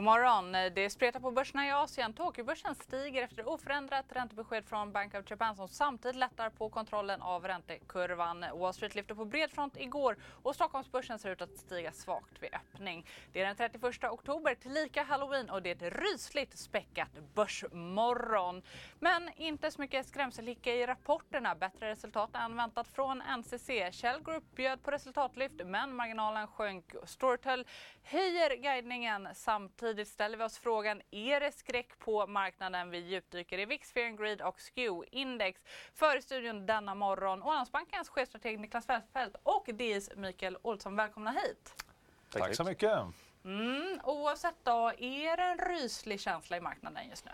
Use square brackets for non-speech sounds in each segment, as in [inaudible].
God morgon! Det spretar på börserna i Asien. Tokyobörsen stiger efter oförändrat räntebesked från Bank of Japan som samtidigt lättar på kontrollen av räntekurvan. Wall Street lyfte på bred front igår och Stockholmsbörsen ser ut att stiga svagt vid öppning. Det är den 31 oktober, tillika halloween och det är ett rysligt späckat börsmorgon. Men inte så mycket skrämselhicka i rapporterna. Bättre resultat än väntat från NCC. Shell Group bjöd på resultatlyft men marginalen sjönk. Storytel höjer guidningen samtidigt. Samtidigt ställer vi oss frågan, är det skräck på marknaden? Vi djupdyker i VIX, Fear and Greed och SKEW-index. För studion denna morgon Ålandsbankens chefstrateg Niklas Fält och DIs Mikael Olsson. Välkomna hit! Tack, Tack så mycket! Mm, oavsett då, är det en ryslig känsla i marknaden just nu?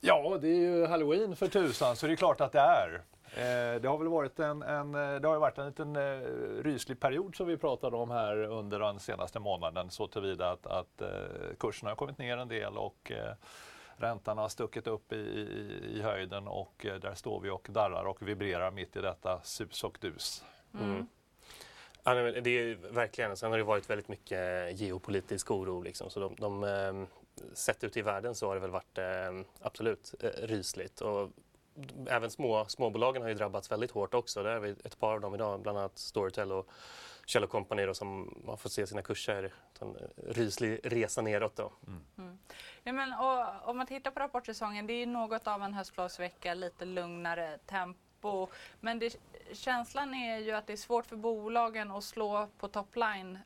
Ja, det är ju halloween för tusan så det är klart att det är. Eh, det har väl varit en, en, det har varit en liten eh, ryslig period som vi pratade om här under den senaste månaden så tillvida att, att eh, kurserna har kommit ner en del och räntan har stuckit upp i, i, i höjden och där står vi och darrar och vibrerar mitt i detta sus och dus. Mm. Mm. Det är verkligen, sen har det varit väldigt mycket geopolitisk oro liksom, så de, de sett ut i världen så har det väl varit absolut rysligt. Och även små, småbolagen har ju drabbats väldigt hårt också. Där har vi ett par av dem idag, bland annat Storytel och Kjell Company då, som har fått se sina kurser ta en ryslig resa neråt. Då. Mm. Mm. Ja, men, och, om man tittar på rapportsäsongen, det är något av en höstlovsvecka, lite lugnare tempo. Men det, känslan är ju att det är svårt för bolagen att slå på topline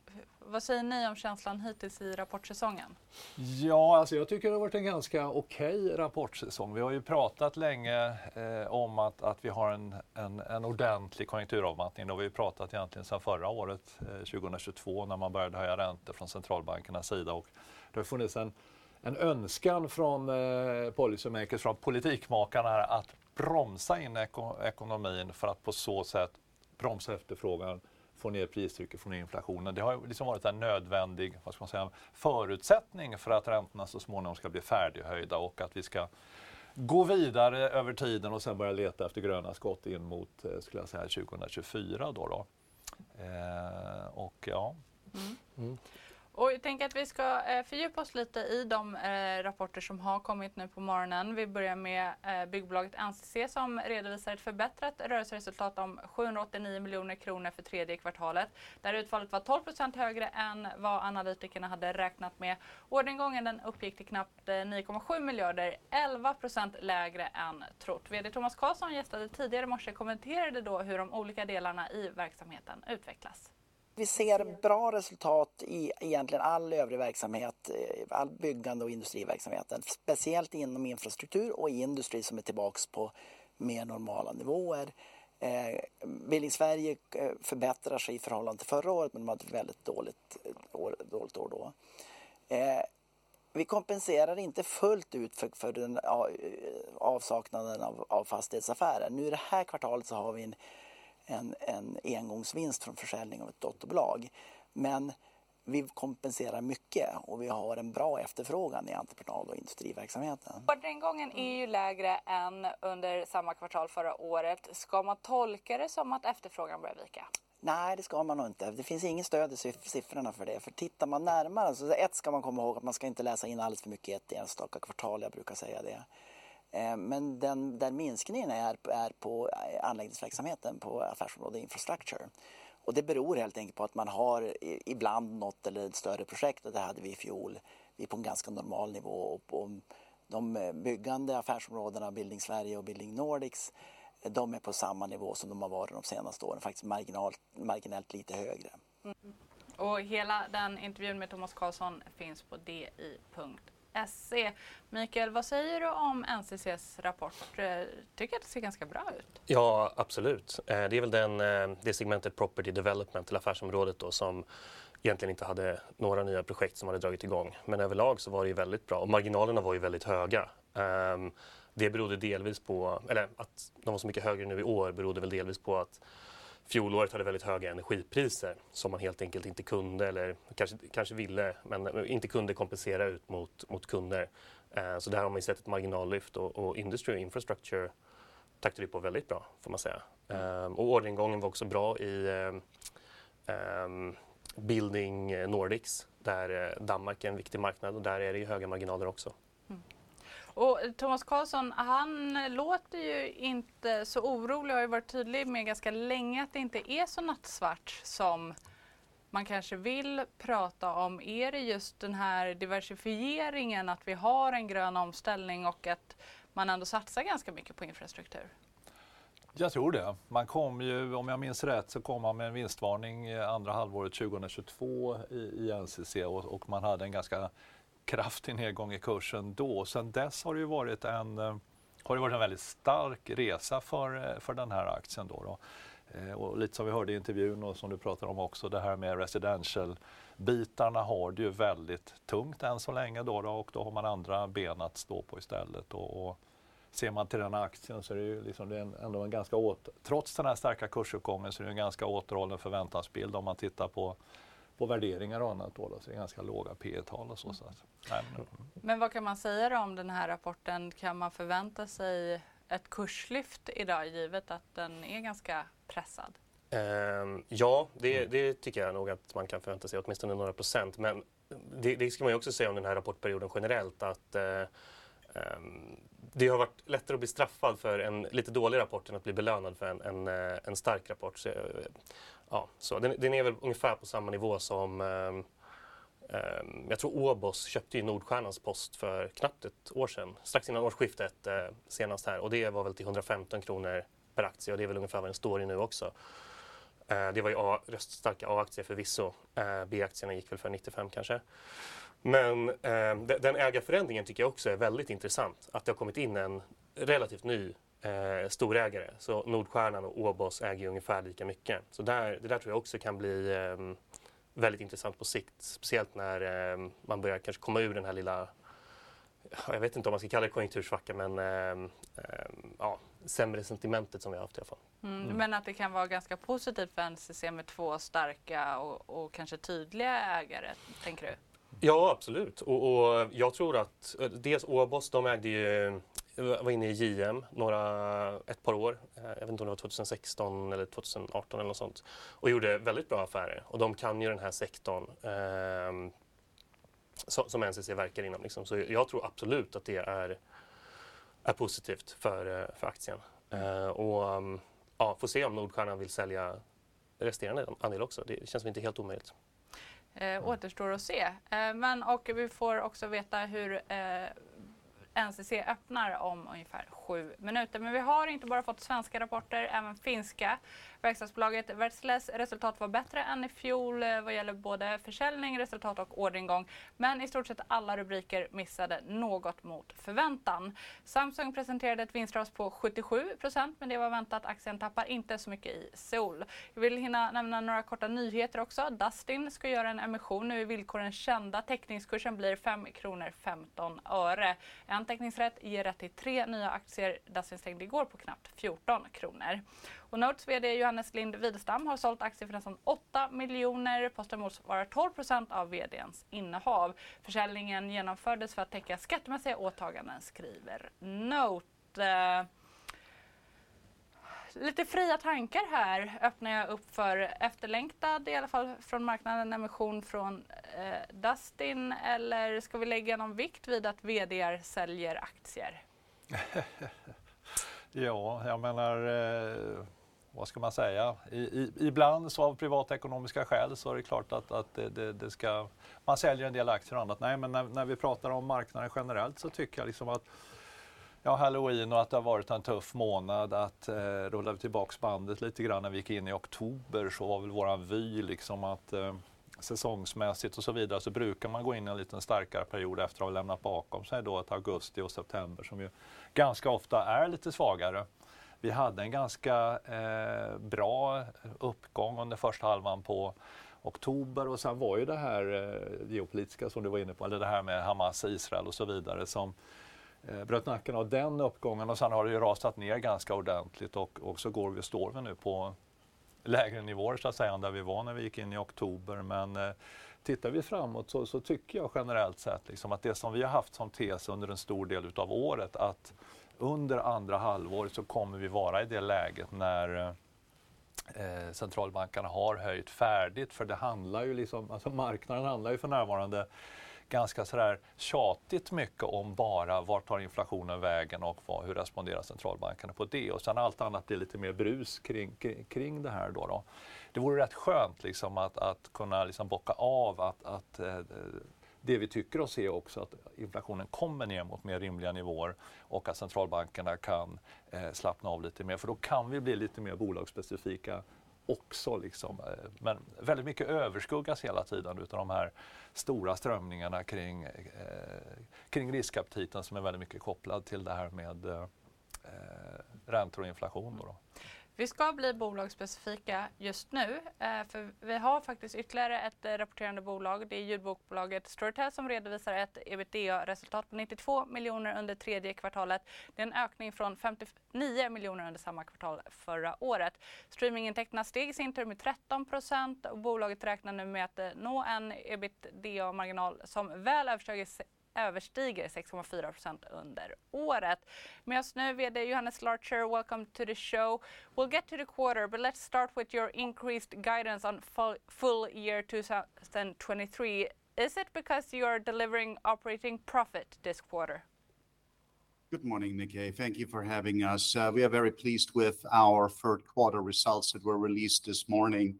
vad säger ni om känslan hittills i rapportsäsongen? Ja, alltså jag tycker det har varit en ganska okej okay rapportsäsong. Vi har ju pratat länge eh, om att, att vi har en, en, en ordentlig konjunkturavmattning. Det har vi pratat egentligen sedan förra året, eh, 2022, när man började höja räntor från centralbankernas sida. Och det har funnits en, en önskan från eh, policymakers, från politikmakarna här, att bromsa in eko ekonomin för att på så sätt bromsa efterfrågan få ner pristrycket, få ner inflationen. Det har liksom varit en nödvändig vad ska man säga, förutsättning för att räntorna så småningom ska bli färdighöjda och att vi ska gå vidare över tiden och sen börja leta efter gröna skott in mot eh, skulle jag säga, 2024. Då, då. Eh, och, ja. Mm. Mm. Och jag tänker att vi ska eh, fördjupa oss lite i de eh, rapporter som har kommit nu på morgonen. Vi börjar med eh, byggbolaget NCC som redovisar ett förbättrat rörelseresultat om 789 miljoner kronor för tredje kvartalet. Där utfallet var 12 procent högre än vad analytikerna hade räknat med. Orderingången den uppgick till knappt eh, 9,7 miljarder, 11 procent lägre än trott. VD Thomas Karlsson gästade tidigare i morse kommenterade då hur de olika delarna i verksamheten utvecklas. Vi ser bra resultat i egentligen all övrig verksamhet, eh, all byggande och industriverksamheten. Speciellt inom infrastruktur och industri som är tillbaks på mer normala nivåer. Eh, Building Sverige eh, förbättrar sig i förhållande till förra året men de hade ett väldigt dåligt eh, år, dåligt år då. Eh, vi kompenserar inte fullt ut för, för den avsaknaden av, av fastighetsaffärer. Nu i det här kvartalet så har vi en en, en engångsvinst från försäljning av ett dotterbolag. Men vi kompenserar mycket och vi har en bra efterfrågan i entreprenad och industriverksamheten. Orderingången är ju lägre än under samma kvartal förra året. Ska man tolka det som att efterfrågan börjar vika? Nej, det ska man nog inte. Det finns ingen stöd i siffrorna för det. För tittar man närmare, så ett ska man komma ihåg att man ska inte läsa in alldeles för mycket i ett enstaka kvartal. Jag brukar säga det. Eh, men den, den minskningen är, är på eh, anläggningsverksamheten på affärsområdet infrastructure. Och det beror helt enkelt på att man har ibland något eller ett större projekt och det hade vi i fjol. Vi är på en ganska normal nivå och, och de eh, byggande affärsområdena Building Sverige och Building Nordics de är på samma nivå som de har varit de senaste åren, faktiskt marginalt, marginellt lite högre. Mm. Och hela den intervjun med Thomas Karlsson finns på di.se SE. Mikael, vad säger du om NCCs rapport? Eh, tycker att det ser ganska bra ut? Ja, absolut. Eh, det är väl den, eh, det segmentet Property Development, eller affärsområdet då, som egentligen inte hade några nya projekt som hade dragit igång. Men överlag så var det ju väldigt bra och marginalerna var ju väldigt höga. Ehm, det berodde delvis på, eller att de var så mycket högre nu i år berodde väl delvis på att fjolåret hade väldigt höga energipriser som man helt enkelt inte kunde eller kanske, kanske ville men inte kunde kompensera ut mot, mot kunder. Uh, så där har man ju sett ett marginallyft och, och Industry och Infrastructure taktade på väldigt bra får man säga. Um, och orderingången var också bra i um, um, Building Nordics där uh, Danmark är en viktig marknad och där är det ju höga marginaler också. Och Thomas Karlsson, han låter ju inte så orolig och har ju varit tydlig med ganska länge att det inte är så nattsvart som man kanske vill prata om. Är det just den här diversifieringen, att vi har en grön omställning och att man ändå satsar ganska mycket på infrastruktur? Jag tror det. Man kom ju, om jag minns rätt, så kom man med en vinstvarning andra halvåret 2022 i, i NCC och, och, man hade en ganska kraftig nedgång i kursen då. Sen dess har det ju varit en, eh, har det varit en väldigt stark resa för, eh, för den här aktien. Då, då. Eh, och lite som vi hörde i intervjun och som du pratar om också, det här med residential-bitarna har det ju väldigt tungt än så länge då, då och då har man andra ben att stå på istället. Och, och ser man till den aktien så är det ju liksom, det är ändå en ganska åt, trots den här starka kursuppgången så är det en ganska återhållen förväntansbild om man tittar på på värderingar och annat då, så det är ganska låga P tal och så. så att, nej, men, men vad kan man säga om den här rapporten? Kan man förvänta sig ett kurslyft idag givet att den är ganska pressad? Um, ja, det, det, tycker jag nog att man kan förvänta sig, åtminstone några procent. Men det, det ska man ju också säga om den här rapportperioden generellt att um, det har varit lättare att bli straffad för en lite dålig rapport än att bli belönad för en, en, eh, en stark rapport. Så, eh, ja, så den, den, är väl ungefär på samma nivå som um, jag tror Åbos köpte ju Nordstjärnans post för knappt ett år sedan, strax innan årsskiftet uh, senast här och det var väl till 115 kronor per aktie och det är väl ungefär vad den står i nu också. Uh, det var ju A, röststarka A-aktier förvisso. Uh, B-aktierna gick väl för 95 kanske. Men eh, den ägarförändringen tycker jag också är väldigt intressant. Att det har kommit in en relativt ny eh, storägare. Så Nordstjärnan och Åbos äger ungefär lika mycket. Så där, det där tror jag också kan bli eh, väldigt intressant på sikt. Speciellt när eh, man börjar kanske komma ur den här lilla jag vet inte om man ska kalla det konjunktursvacka men eh, eh, ja, sämre sentimentet som vi har haft i alla fall. Mm, mm. Men att det kan vara ganska positivt för NCC med två starka och, och kanske tydliga ägare, tänker du? Ja, absolut. Och, och, jag tror att eh, dels Åbos, de ägde ju, eh, var inne i JM några, ett par år. Eh, jag vet inte om det var 2016 eller 2018 eller något sånt. Och gjorde väldigt bra affärer. Och de kan ju den här sektorn eh, som NCC verkar inom. Liksom. Så jag tror absolut att det är, är positivt för, för aktien. Eh, och ehm, ja, får se om Nordstjärnan vill sälja resterande andel också. Det känns inte helt omöjligt. Eh, återstår att se. Eh, men och vi får också veta hur eh, NCC öppnar om ungefär sju minuter. Men vi har inte bara fått svenska rapporter, även finska. Verkstadsbolaget Wärtsiläs resultat var bättre än i fjol eh, vad gäller både försäljning, resultat och orderingång. Men i stort sett alla rubriker missade något mot förväntan. Samsung presenterade ett vinstras på 77% men det var väntat. Aktien tappar inte så mycket i Seoul. Jag vill hinna nämna några korta nyheter också. Dustin ska göra en emission. Nu är villkoren kända. Teckningskursen blir 5 kronor 15 öre. En teckningsrätt ger rätt till tre nya aktier. Dustin stängde igår på knappt 14 kronor. Och Notes VD Johannes Lind Widestam har sålt aktier för nästan 8 miljoner. Posten motsvarar 12 procent av VDns innehav. Försäljningen genomfördes för att täcka skattemässiga åtaganden, skriver Note. Lite fria tankar här öppnar jag upp för efterlängtad, i alla fall från marknaden, emission från eh, Dustin. Eller ska vi lägga någon vikt vid att VD säljer aktier? [laughs] ja, jag menar eh vad ska man säga, I, i, ibland så av privatekonomiska skäl så är det klart att, att det, det, det, ska, man säljer en del aktier och annat. Nej, men när, när vi pratar om marknaden generellt så tycker jag liksom att ja, halloween och att det har varit en tuff månad. Att eh, rullar vi tillbaks bandet lite grann när vi gick in i oktober så var väl våran vy liksom att eh, säsongsmässigt och så vidare så brukar man gå in i en lite starkare period efter att ha lämnat bakom sig då ett augusti och september som ju ganska ofta är lite svagare. Vi hade en ganska eh, bra uppgång under första halvan på oktober och sen var ju det här eh, geopolitiska som du var inne på, eller det här med Hamas, Israel och så vidare som eh, bröt nacken av den uppgången och sen har det ju rasat ner ganska ordentligt och, och så går vi, står vi nu på lägre nivåer så att säga än där vi var när vi gick in i oktober. Men eh, tittar vi framåt så, så, tycker jag generellt sett liksom att det som vi har haft som tes under en stor del utav året att under andra halvåret så kommer vi vara i det läget när eh, eh, centralbankerna har höjt färdigt. För det handlar ju liksom, alltså marknaden handlar ju för närvarande ganska sådär tjatigt mycket om bara vart tar inflationen vägen och vad, hur responderar centralbankerna på det. Och sen allt annat blir lite mer brus kring, kring, kring det här. Då, då. Det vore rätt skönt liksom att, att kunna liksom bocka av att, att eh, det vi tycker oss se också att inflationen kommer ner mot mer rimliga nivåer och att centralbankerna kan eh, slappna av lite mer. För då kan vi bli lite mer bolagsspecifika också. Liksom. Eh, men väldigt mycket överskuggas hela tiden utav de här stora strömningarna kring, eh, kring riskaptiten som är väldigt mycket kopplad till det här med eh, eh räntor och inflation. Då, då. Vi ska bli bolagsspecifika just nu, eh, för vi har faktiskt ytterligare ett eh, rapporterande bolag. Det är ljudbokbolaget Storytel som redovisar ett ebitda-resultat på 92 miljoner under tredje kvartalet. Det är en ökning från 59 miljoner under samma kvartal förra året. Streamingintäkterna steg i sin tur med 13 procent och bolaget räknar nu med att eh, nå en ebitda-marginal som väl överstiger överstiger 6,4 procent under året. Med oss nu VD Johannes Larcher, welcome to the show. We'll get to the quarter, but let's start with your increased guidance on full, full year 2023. Is it because you are delivering operating profit this quarter? Good morning, Nikkei. Thank you for having us. Uh, we are very pleased with our third quarter results that were released this morning.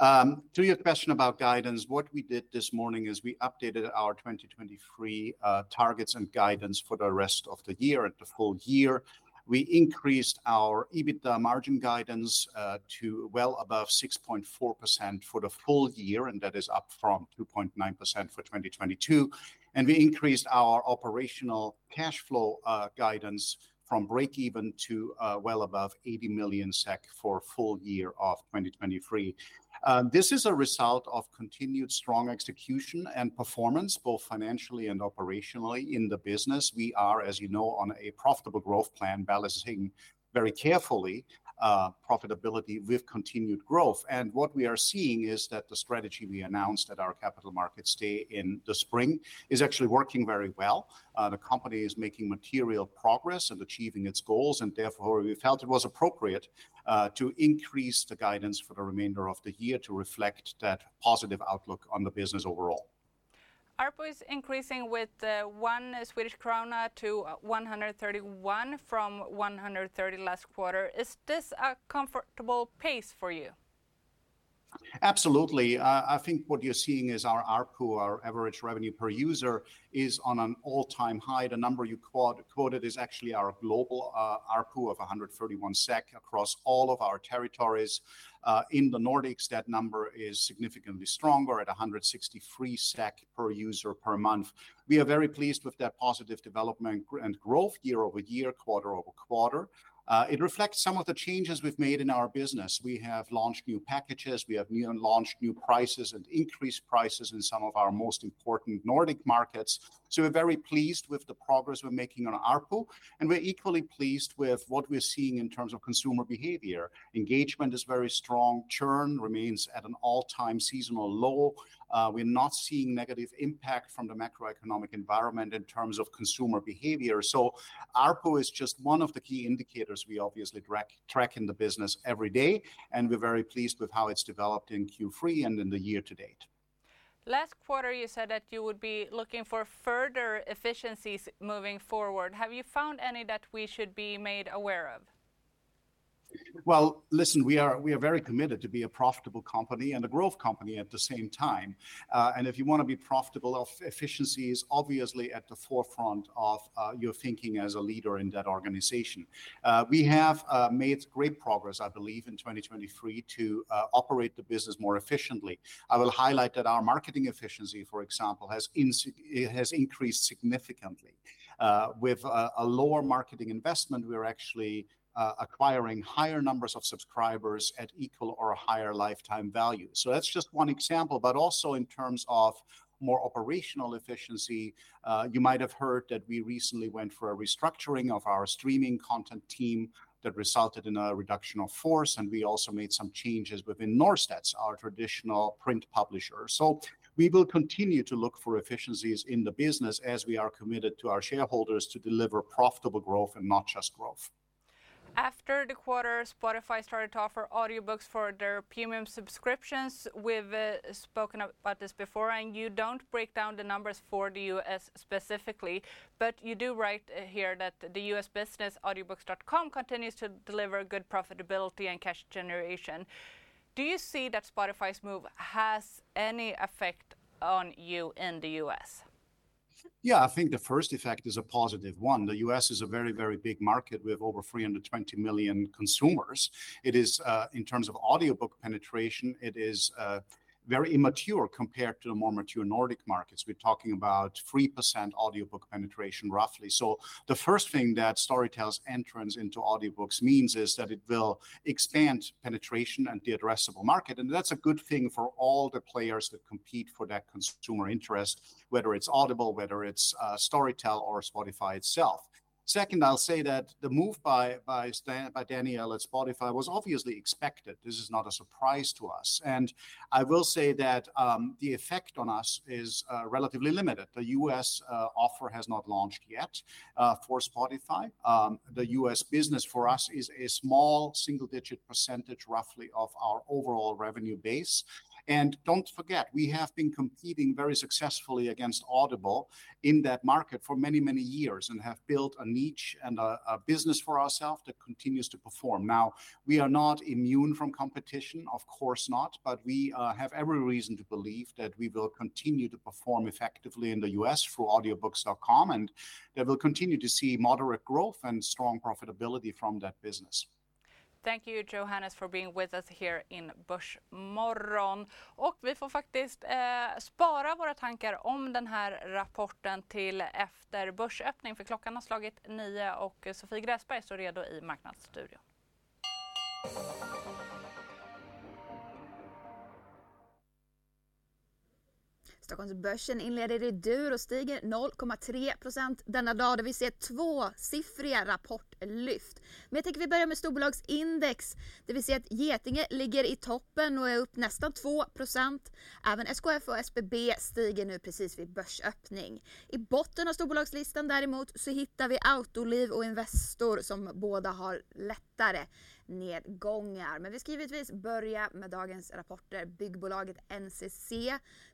Um, to your question about guidance, what we did this morning is we updated our 2023 uh, targets and guidance for the rest of the year and the full year. We increased our EBITDA margin guidance uh, to well above 6.4% for the full year, and that is up from 2.9% for 2022. And we increased our operational cash flow uh, guidance from break even to well above 80 million SEK for full year of 2023. Um, this is a result of continued strong execution and performance, both financially and operationally in the business. We are, as you know, on a profitable growth plan, balancing very carefully uh, profitability with continued growth. And what we are seeing is that the strategy we announced at our Capital Markets Day in the spring is actually working very well. Uh, the company is making material progress and achieving its goals, and therefore we felt it was appropriate uh, to increase the guidance for the remainder of the year to reflect that positive outlook on the business overall. ARPU is increasing with uh, 1 Swedish krona to 131 from 130 last quarter. Is this a comfortable pace for you? Absolutely. Uh, I think what you're seeing is our ARPU, our average revenue per user, is on an all-time high. The number you quoted is actually our global uh, ARPU of 131 SEK across all of our territories. Uh, in the Nordics, that number is significantly stronger at 163 SEK per user per month. We are very pleased with that positive development and growth year-over-year, quarter-over-quarter. Uh, it reflects some of the changes we've made in our business. We have launched new packages, we have launched new prices and increased prices in some of our most important Nordic markets. So we're very pleased with the progress we're making on ARPU, and we're equally pleased with what we're seeing in terms of consumer behavior. Engagement is very strong, churn remains at an all-time seasonal low. Uh, we're not seeing negative impact from the macroeconomic environment in terms of consumer behavior. So ARPU is just one of the key indicators we obviously track, track in the business every day, and we're very pleased with how it's developed in Q3 and in the year to date. Last quarter, you said that you would be looking for further efficiencies moving forward. Have you found any that we should be made aware of? Well, listen, we are we are very committed to be a profitable company and a growth company at the same time. Uh, and if you want to be profitable, efficiency is obviously at the forefront of uh, your thinking as a leader in that organization. Uh, we have uh, made great progress, I believe, in 2023 to uh, operate the business more efficiently. I will highlight that our marketing efficiency, for example, has in, has increased significantly. Uh, with a, a lower marketing investment, we're actually acquiring higher numbers of subscribers at equal or higher lifetime value. So that's just one example, but also in terms of more operational efficiency, uh, you might have heard that we recently went for a restructuring of our streaming content team that resulted in a reduction of force, and we also made some changes within Norstedts, our traditional print publisher. So we will continue to look for efficiencies in the business as we are committed to our shareholders to deliver profitable growth and not just growth. After the quarter, Spotify started to offer audiobooks for their premium subscriptions. We've uh, spoken about this before, and you don't break down the numbers for the US specifically, but you do write uh, here that the US business audiobooks.com continues to deliver good profitability and cash generation. Do you see that Spotify's move has any effect on you in the US? Yeah, I think the first effect is a positive one. The US is a very, very big market with over 320 million consumers. It is, uh, in terms of audiobook penetration, it is uh, very immature compared to the more mature Nordic markets. We're talking about 3% audiobook penetration roughly. So the first thing that Storytel's entrance into audiobooks means is that it will expand penetration and the addressable market. And that's a good thing for all the players that compete for that consumer interest, whether it's Audible, whether it's uh, Storytel or Spotify itself. Second, I'll say that the move by by, Stan, by Daniel at Spotify was obviously expected. This is not a surprise to us, and I will say that um, the effect on us is uh, relatively limited. The U.S. Uh, offer has not launched yet uh, for Spotify. Um, the U.S. business for us is a small single-digit percentage, roughly, of our overall revenue base. And don't forget, we have been competing very successfully against Audible in that market for many, many years and have built a niche and a, a business for ourselves that continues to perform. Now, we are not immune from competition, of course not, but we uh, have every reason to believe that we will continue to perform effectively in the US through audiobooks.com and that we'll continue to see moderate growth and strong profitability from that business. Thank you Johannes for being with us here in Börsmorgon. Och vi får faktiskt eh, spara våra tankar om den här rapporten till efter börsöppning för klockan har slagit nio och Sofie Gräsberg står redo i Marknadsstudion. Stockholmsbörsen inleder i dur och stiger 0,3% denna dag där vi ser tvåsiffriga rapportlyft. Men jag tänker vi börjar med storbolagsindex där vi ser att Getinge ligger i toppen och är upp nästan 2% Även SKF och SBB stiger nu precis vid börsöppning. I botten av storbolagslistan däremot så hittar vi Autoliv och Investor som båda har lättare nedgångar. Men vi ska givetvis börja med dagens rapporter. Byggbolaget NCC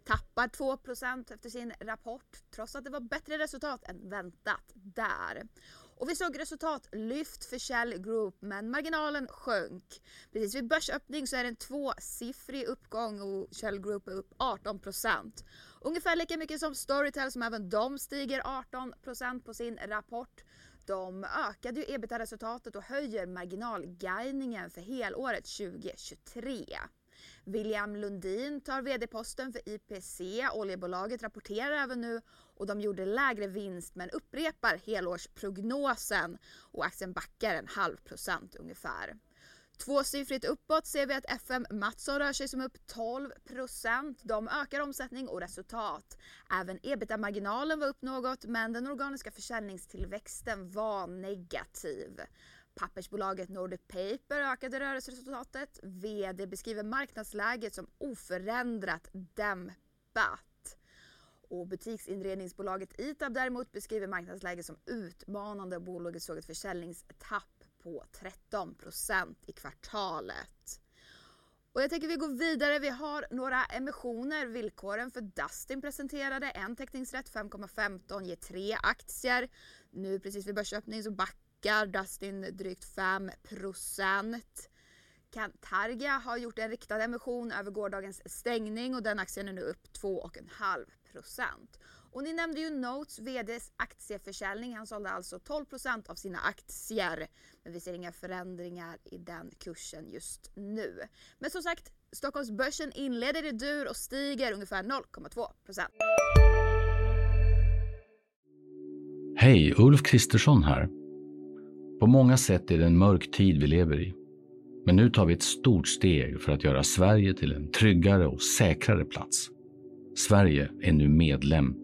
tappar 2% efter sin rapport trots att det var bättre resultat än väntat där. Och vi såg resultatlyft för Shell Group men marginalen sjönk. Precis vid börsöppning så är det en tvåsiffrig uppgång och Shell Group är upp 18% Ungefär lika mycket som Storytel som även de stiger 18% på sin rapport. De ökade ju ebitda-resultatet och höjer marginalguidningen för helåret 2023. William Lundin tar vd-posten för IPC. Oljebolaget rapporterar även nu och de gjorde lägre vinst men upprepar helårsprognosen och aktien backar en halv procent ungefär. Tvåsiffrigt uppåt ser vi att FM Mattsson rör sig som upp 12% De ökar omsättning och resultat. Även ebitda-marginalen var upp något men den organiska försäljningstillväxten var negativ. Pappersbolaget Nordic Paper ökade rörelseresultatet. VD beskriver marknadsläget som oförändrat dämpat. Och butiksinredningsbolaget Itab däremot beskriver marknadsläget som utmanande och bolaget såg ett försäljningstapp på 13% i kvartalet. Och jag tänker vi går vidare. Vi har några emissioner. Villkoren för Dustin presenterade en teckningsrätt 5,15 ger tre aktier. Nu precis vid börsöppning så backar Dustin drygt 5% Cantargia har gjort en riktad emission över gårdagens stängning och den aktien är nu upp 2,5 och ni nämnde ju Notes VDs aktieförsäljning. Han sålde alltså 12% av sina aktier. Men vi ser inga förändringar i den kursen just nu. Men som sagt, Stockholmsbörsen inleder i dur och stiger ungefär 0,2% Hej, Ulf Kristersson här. På många sätt är det en mörk tid vi lever i. Men nu tar vi ett stort steg för att göra Sverige till en tryggare och säkrare plats. Sverige är nu medlem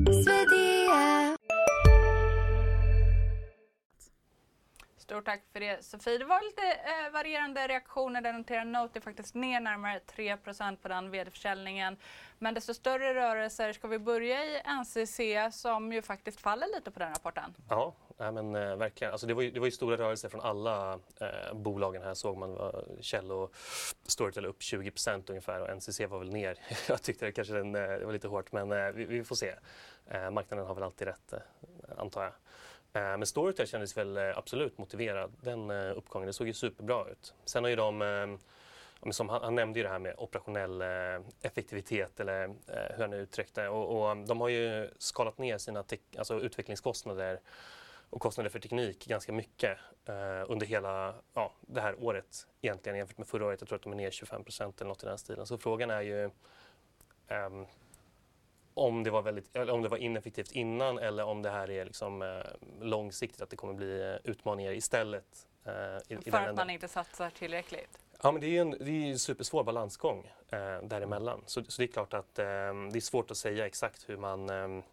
Stort tack för det Sofie. Det var lite eh, varierande reaktioner. Den noterar Note faktiskt ner närmare 3% på den vd-försäljningen. Men desto större rörelser. Ska vi börja i NCC som ju faktiskt faller lite på den rapporten? Ja, nej men, eh, verkligen. Alltså, det, var ju, det var ju stora rörelser från alla eh, bolagen här såg man. Var Kjell och Storytel upp 20% ungefär och NCC var väl ner. [laughs] Jag tyckte det kanske den, eh, det var lite hårt men eh, vi, vi, får se. Marknaden har väl alltid rätt antar jag. Eh, men Storytel kändes väl eh, absolut motiverad, den eh, uppgången. Det såg ju superbra ut. Sen har ju de, som han, nämnde ju det här med operationell effektivitet eller hur han nu uttryckte och, och de har ju skalat ner sina alltså utvecklingskostnader och kostnader för teknik ganska mycket eh, under hela ja, det här året egentligen jämfört med förra året. Jag tror att de är ner 25 procent eller något i den stilen. Så frågan är ju eh, om det var, väldigt, om det var ineffektivt innan eller om det här är liksom, eh, långsiktigt, att det kommer bli eh, utmaningar istället. Eh, i, För i att man inte satsar tillräckligt? Ja, men det är ju en, det är en supersvår balansgång eh, däremellan. Så, så det är klart att eh, det är svårt att säga exakt hur man eh,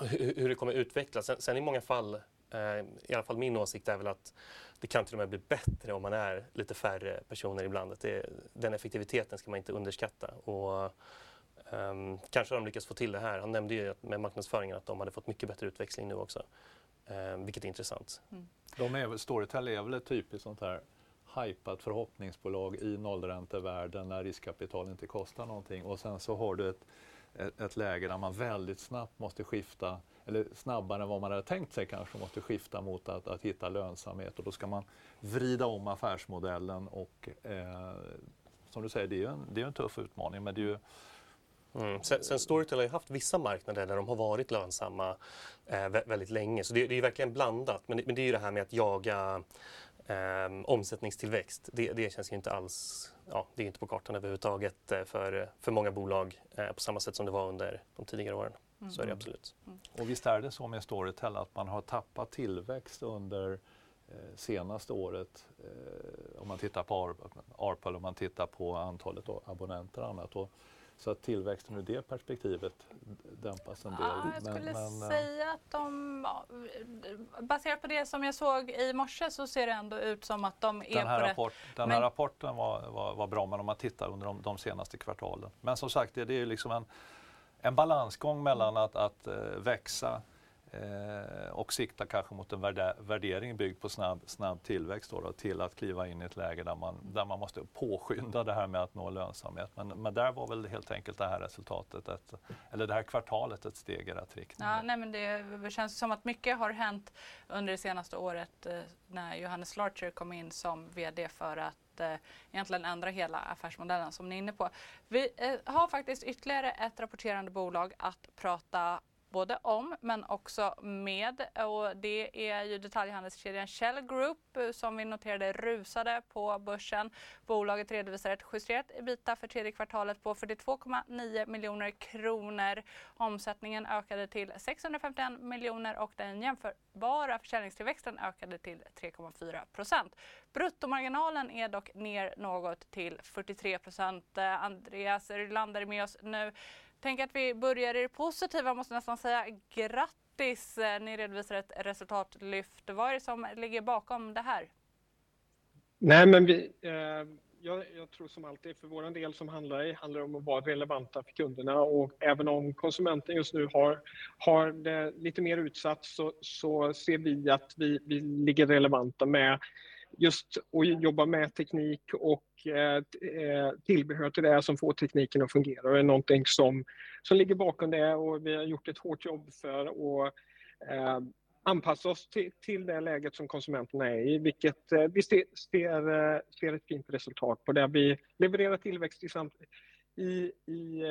hur, hur, det kommer utvecklas. Sen, sen i många fall, eh, i alla fall min åsikt är väl att det kan till och med bli bättre om man är lite färre personer ibland. Det, den effektiviteten ska man inte underskatta. Och, Um, kanske har de lyckats få till det här. Han nämnde ju med marknadsföringen att de hade fått mycket bättre utväxling nu också. Um, vilket är intressant. Mm. De är, Storytel är väl ett typiskt sånt här hypat förhoppningsbolag i nollräntevärlden när riskkapital inte kostar någonting och sen så har du ett, ett, ett, läge där man väldigt snabbt måste skifta, eller snabbare än vad man hade tänkt sig kanske, måste skifta mot att, att hitta lönsamhet och då ska man vrida om affärsmodellen och eh, som du säger, det är ju en, det är en tuff utmaning men det är ju Mm. Sen, sen Storytel har ju haft vissa marknader där de har varit lönsamma eh, väldigt länge. Så det, det är verkligen blandat. Men det, men det är ju det här med att jaga eh, omsättningstillväxt. Det, det, känns ju inte alls, ja, det är inte på kartan överhuvudtaget eh, för, för många bolag eh, på samma sätt som det var under de tidigare åren. Mm. Så är det absolut. Mm. Och visst är det så med Storytel att man har tappat tillväxt under eh, senaste året eh, om man tittar på ARPL, om man tittar på antalet abonnenter och annat. Och så att tillväxten ur det perspektivet dämpas en del. Ja, jag skulle men, men, säga att de, baserat på det som jag såg i morse så ser det ändå ut som att de är här på rapport, rätt. Den här men, rapporten var, var, var, bra men om man tittar under de, de senaste kvartalen. Men som sagt, det, det är liksom en, en balansgång mellan att, att uh, växa Eh, Eh, och sikta kanske mot en värdering byggd på snabb, snabb tillväxt då, då, till att kliva in i ett läge där man, där man måste påskynda det här med att nå lönsamhet. Men, men där var väl helt enkelt det här resultatet, ett, eller det här kvartalet ett steg i rätt riktning. Ja, nej, men det känns som att mycket har hänt under det senaste året eh, när Johannes Larcher kom in som VD för att eh, egentligen ändra hela affärsmodellen som ni är inne på. Vi eh, har faktiskt ytterligare ett rapporterande bolag att prata både om men också med. Och det är ju detaljhandelskedjan Shell Group eh, som vi noterade rusade på börsen. Bolaget redovisar ett justerat ebita för tredje kvartalet på 42,9 miljoner kronor. Omsättningen ökade till 651 miljoner och den jämförbara försäljningstillväxten ökade till 3,4 procent. Bruttomarginalen är dock ner något till 43 procent. Eh, Andreas Rylander är med oss nu tänker att vi börjar i det positiva, måste nästan säga grattis. Eh, ni redovisar ett resultatlyft. Vad är det som ligger bakom det här? Nej, men vi, eh, jag, jag, tror som alltid för vår del som handlare handlar om att vara relevanta för kunderna och även om konsumenten just nu har, har det lite mer utsatt så, så ser vi att vi, vi ligger relevanta med just att jobba med teknik och eh, eh, tillbehör till det som får tekniken att fungera. Det är någonting som, som ligger bakom det och vi har gjort ett hårt jobb för att eh, anpassa oss till, till det läget som konsumenterna är i, vilket vi ser, ser, ser ett fint resultat på. Där vi levererar tillväxt i, samt, i, i,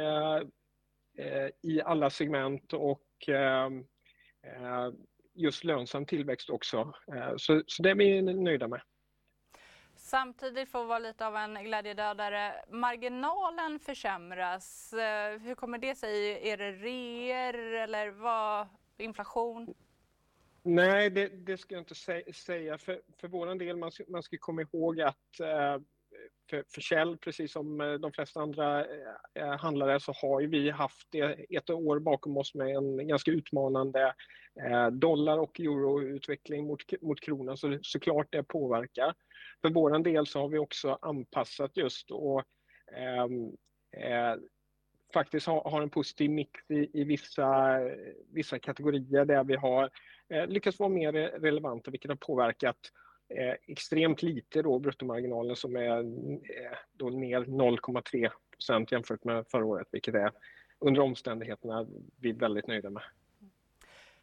i alla segment och just lönsam tillväxt också. Så, så det är vi nöjda med. Samtidigt får vara lite av en glädjedödare. Marginalen försämras. Eh, hur kommer det sig? Är det reor eller vad? Inflation? Nej, det, det ska jag inte säga. För, för vår del, man ska, man ska komma ihåg att eh, för, för Shell, precis som eh, de flesta andra eh, eh, handlare, så har ju vi haft ett år bakom oss med en ganska utmanande dollar och euroutveckling mot, mot kronan, så såklart det påverkar. För vår del så har vi också anpassat just och ehm, eh, faktiskt har, har en positiv mix i, i vissa, vissa kategorier där vi har eh, lyckats vara mer relevanta vilket har påverkat eh, extremt lite då bruttomarginalen som är eh, då ner 0,3 procent jämfört med förra året vilket är under omständigheterna vi är väldigt nöjda med.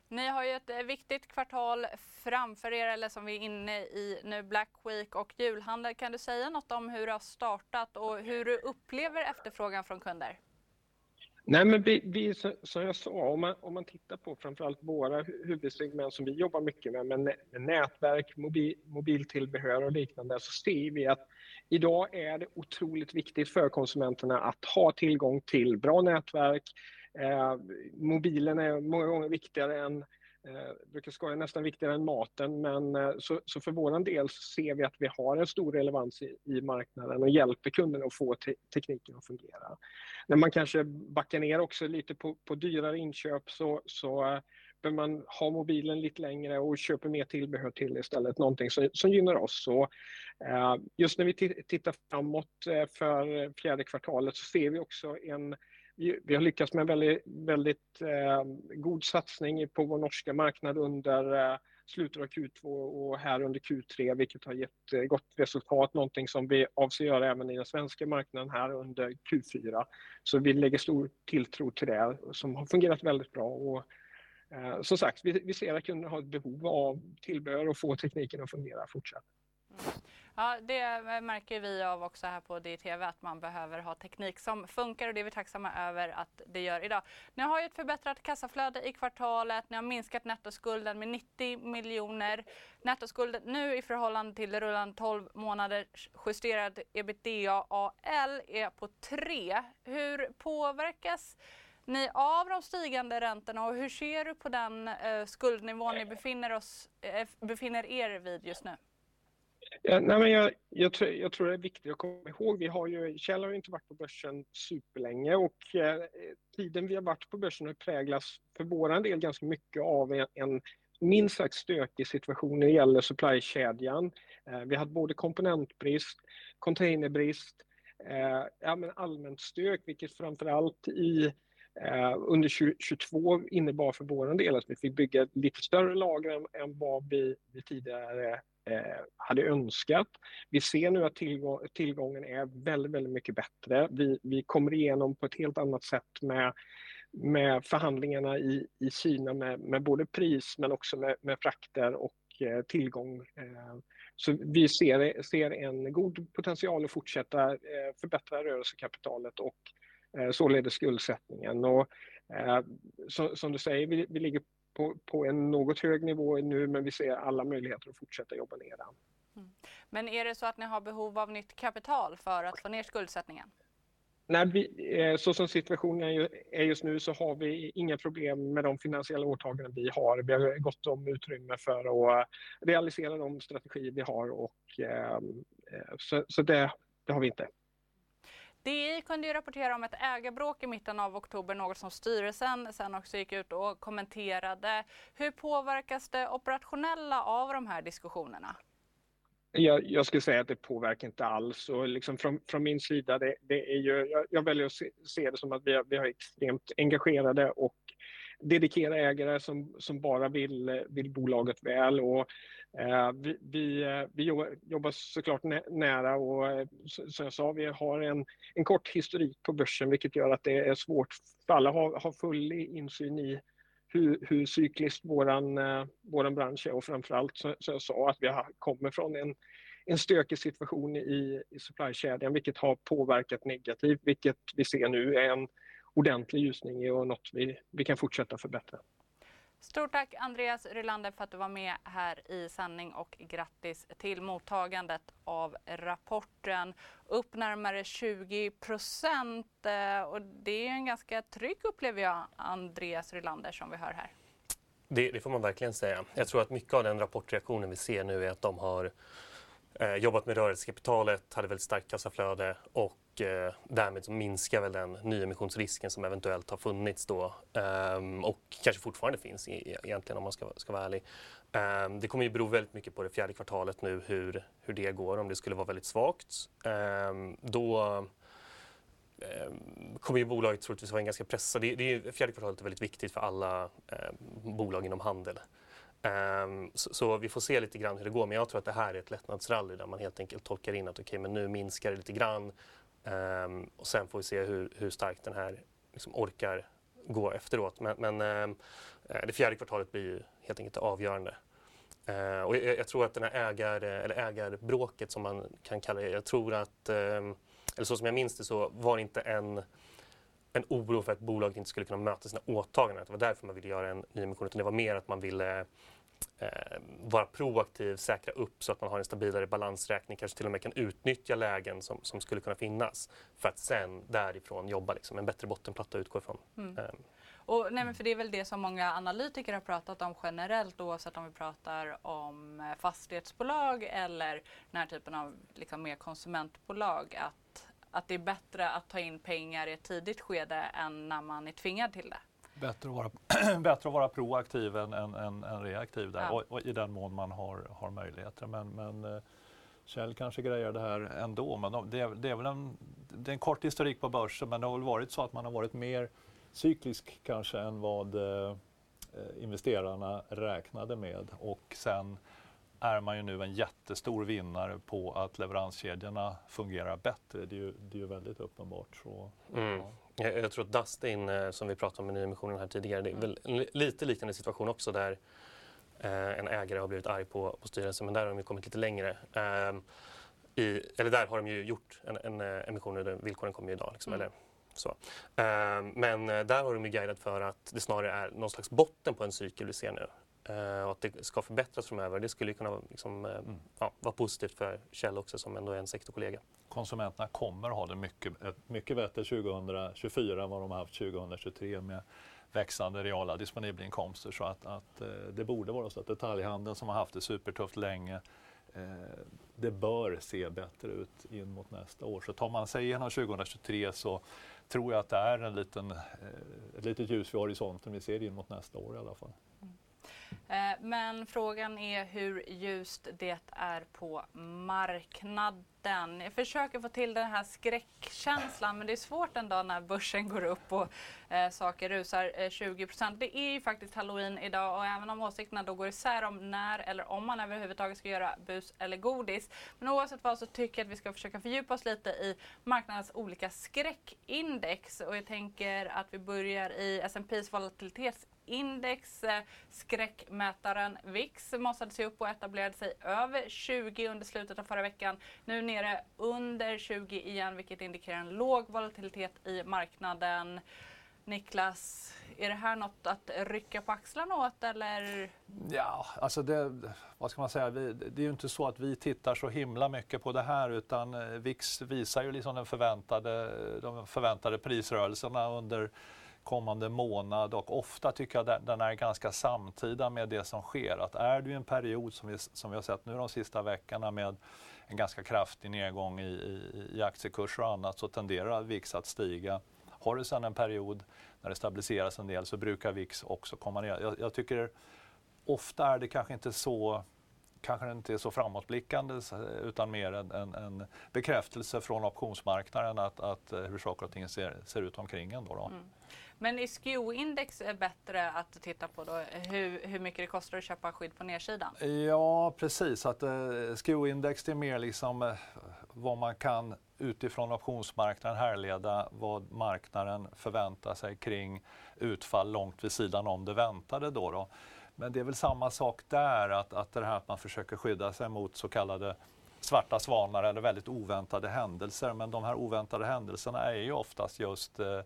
Ni har ju ett eh, viktigt kvartal framför er, eller som vi är inne i nu, Black Week och julhandel. Kan du säga något om hur det har startat och hur du upplever efterfrågan från kunder? Nej, men vi, vi, som jag sa, om man, om man tittar på framförallt våra huvudsegment som vi jobbar mycket med, med, med nätverk, mobil, mobiltillbehör och liknande, så ser vi att idag är det otroligt viktigt för konsumenterna att ha tillgång till bra nätverk. Eh, mobilen är många gånger viktigare än eh, brukar skoja nästan viktigare än maten, men eh, så, så för vår del ser vi att vi har en stor relevans i, i marknaden och hjälper kunderna att få te tekniken att fungera. När man kanske backar ner också lite på, på dyrare inköp så, så behöver man ha mobilen lite längre och köper mer tillbehör till istället, någonting som, som gynnar oss. Så, eh, just när vi tittar framåt eh, för fjärde kvartalet så ser vi också en vi har lyckats med en väldigt, väldigt eh, god satsning på vår norska marknad under eh, slutet av Q2 och här under Q3 vilket har gett eh, gott resultat, någonting som vi avser göra även i den svenska marknaden här under Q4. Så vi lägger stor tilltro till det som har fungerat väldigt bra. Och, eh, som sagt, vi, vi ser att kunderna har ett behov av tillbehör och få tekniken att fungera fortsatt. Mm. Ja, det märker vi av också här på DTV att man behöver ha teknik som funkar och det är vi tacksamma över att det gör idag. Ni har ju ett förbättrat kassaflöde i kvartalet. Ni har minskat nettoskulden med 90 miljoner. Nettoskulden nu i förhållande till rullande 12 månaders justerad ebitda AL är på 3. Hur påverkas ni av de stigande räntorna och hur ser du på den eh, skuldnivån ni befinner, oss, eh, befinner er vid just nu? Ja, nej men jag, jag, tror, jag, tror det är viktigt att komma ihåg, vi har ju, Kjell har ju inte varit på börsen superlänge och eh, tiden vi har varit på börsen har präglats för vår del ganska mycket av en, en minst sagt stökig situation när det gäller supplykedjan. Eh, vi hade både komponentbrist, containerbrist, eh, ja, men allmänt stök vilket framförallt i eh, under 2022 innebar för vår del att vi fick bygga lite större lager än, än vad vi, vi tidigare Eh, hade önskat. Vi ser nu att tillgång, tillgången är väldigt, väldigt mycket bättre. Vi, vi kommer igenom på ett helt annat sätt med, med förhandlingarna i, i Kina med, med både pris men också med, med frakter och eh, tillgång. Eh, så vi ser, ser en god potential att fortsätta eh, förbättra rörelsekapitalet och eh, således skuldsättningen. Och, eh, så, som du säger, vi, vi ligger på, på en något hög nivå nu men vi ser alla möjligheter att fortsätta jobba ner den. Mm. Men är det så att ni har behov av nytt kapital för att få ner skuldsättningen? Nej, vi, eh, så som situationen är just nu så har vi inga problem med de finansiella åtaganden vi har. Vi har gott om utrymme för att realisera de strategier vi har och eh, så, så det, det har vi inte. DI kunde ju rapportera om ett ägarbråk i mitten av oktober, något som styrelsen sen också gick ut och kommenterade. Hur påverkas det operationella av de här diskussionerna? Jag, jag skulle säga att det påverkar inte alls. Och liksom från, från min sida, det, det är ju, jag, jag, väljer att se, se, det som att vi har, vi har extremt engagerade och dedikerade ägare som, som bara vill, vill bolaget väl. Och, Eh, vi, vi, eh, vi jobbar såklart nära och eh, som jag sa, vi har en, en kort historik på börsen vilket gör att det är svårt för alla att ha, ha full insyn i hur, hur cykliskt våran, våran bransch är och framförallt som jag sa att vi har, kommer från en, en stökig situation i, i supplykedjan vilket har påverkat negativt, vilket vi ser nu är en ordentlig ljusning och något vi, vi kan fortsätta förbättra. Stort tack Andreas Rylander för att du var med här i sändning och grattis till mottagandet av rapporten. Upp närmare 20 procent eh, och det är en ganska trygg upplever jag Andreas Rylander som vi hör här. Det, det, får man verkligen säga. Jag tror att mycket av den rapportreaktionen vi ser nu är att de har eh, jobbat med rörelsekapitalet, hade väldigt starkt kassaflöde och eh, därmed så minskar väl den nyemissionsrisken som eventuellt har funnits då eh, och kanske fortfarande finns i, egentligen om man ska, ska vara ärlig. Ehm, det kommer ju bero väldigt mycket på det fjärde kvartalet nu hur, hur det går. Om det skulle vara väldigt svagt ehm, då ehm, kommer ju bolaget troligtvis vara en ganska pressad. Det, det, fjärde kvartalet är väldigt viktigt för alla eh, bolag inom handel. Um, så, så, vi får se lite grann hur det går, men jag tror att det här är ett lättnadsrally där man helt enkelt tolkar in att okej, okay, men nu minskar det lite grann um, och sen får vi se hur, hur starkt den här liksom, orkar gå efteråt. Men, men um, det fjärde kvartalet blir ju helt enkelt avgörande. Uh, och jag, jag, tror att den här ägar, eller ägarbråket som man kan kalla det, jag tror att eller så som jag minns det så var det inte en, en oro för att bolaget inte skulle kunna möta sina åtaganden. Det var därför man ville göra en nyemission. Utan det var mer att man ville eh, vara proaktiv, säkra upp så att man har en stabilare balansräkning, kanske till och med kan utnyttja lägen som, som skulle kunna finnas för att sen därifrån jobba liksom, en bättre bottenplatta att utgå ifrån. Mm. Um. Och, nej, men för det är väl det som många analytiker har pratat om generellt oavsett om vi pratar om eh, fastighetsbolag eller den här typen av liksom, mer konsumentbolag. Att att det är bättre att ta in pengar i ett tidigt skede än när man är tvingad till det. Bättre att vara, [clears throat] bättre att vara proaktiv än, än, än, än reaktiv där, ja. och, och, i den mån man har, har möjligheter. Men, men eh, Kjell kanske grejer det här ändå. Men det, det är väl en, det är en kort historik på börsen, men det har väl varit så att man har varit mer cyklisk kanske än vad eh, investerarna räknade med. Och sen är man ju nu en jättestor vinnare på att leveranskedjorna fungerar bättre. Det är ju, det är ju väldigt uppenbart. Så, mm. ja. jag, jag, tror att Dustin, eh, som vi pratade om i nyemissionen här tidigare, det är väl en lite liknande situation också där eh, en ägare har blivit arg på, på styrelsen, men där har de ju kommit lite längre. Eh, i, eller där har de ju gjort en, en eh, emission, där villkoren kommer ju idag. Liksom, mm. eller, så. Eh, men där har de ju guidat för att det snarare är någon slags botten på en cykel vi ser nu. Uh, och att det ska förbättras framöver. Det skulle kunna liksom, uh, mm. ja, vara positivt för Kjell också som ändå är en sektorkollega. Konsumenterna kommer ha det mycket, mycket bättre 2024 än vad de har haft 2023 med växande reala disponibla inkomster. Så att, att det borde vara så att detaljhandeln som har haft det supertufft länge det bör se bättre ut in mot nästa år. Så tar man sig igenom 2023 så tror jag att det är en liten, ett litet ljus vid horisonten vi ser in mot nästa år i alla fall. Eh, men frågan är hur ljust det är på marknaden. Jag försöker få till den här skräckkänslan men det är svårt en dag när börsen går upp och eh, saker rusar eh, 20% Det är ju faktiskt halloween idag och även om åsikterna då går isär om när eller om man överhuvudtaget ska göra bus eller godis. Men oavsett vad så tycker jag att vi ska försöka fördjupa oss lite i marknadens olika skräckindex och jag tänker att vi börjar i S&P's volatilitetsindex index. Eh, skräckmätaren VIX mossade sig upp och etablerade sig över 20 under slutet av förra veckan. Nu nere under 20 igen vilket indikerar en låg volatilitet i marknaden. Niklas, är det här något att rycka på axlarna åt eller? Ja, alltså det, vad ska man säga, vi, det är ju inte så att vi tittar så himla mycket på det här utan eh, VIX visar ju liksom den förväntade, de förväntade prisrörelserna under kommande månad och ofta tycker jag den är ganska samtida med det som sker. Att är du i en period som vi, som vi har sett nu de sista veckorna med en ganska kraftig nedgång i, i, i aktiekurser och annat så tenderar VIX att stiga. Har du sedan en period när det stabiliseras en del så brukar VIX också komma ner. Jag, jag tycker ofta är det kanske inte så kanske inte är så framåtblickande utan mer en, en, en bekräftelse från optionsmarknaden att, att eh, hur saker och ting ser, ser ut omkring en. Då, då. Mm. Men är SKEW-index bättre att titta på då? Hur, hur mycket det kostar att köpa skydd på nedsidan? Ja, precis. Att, eh, SKEW-index är mer liksom eh, vad man kan utifrån optionsmarknaden härleda vad marknaden förväntar sig kring utfall långt vid sidan om det väntade. Då, då. Men det är väl samma sak där, att, att det här att man försöker skydda sig mot så kallade svarta svanar eller väldigt oväntade händelser. Men de här oväntade händelserna är ju oftast just eh,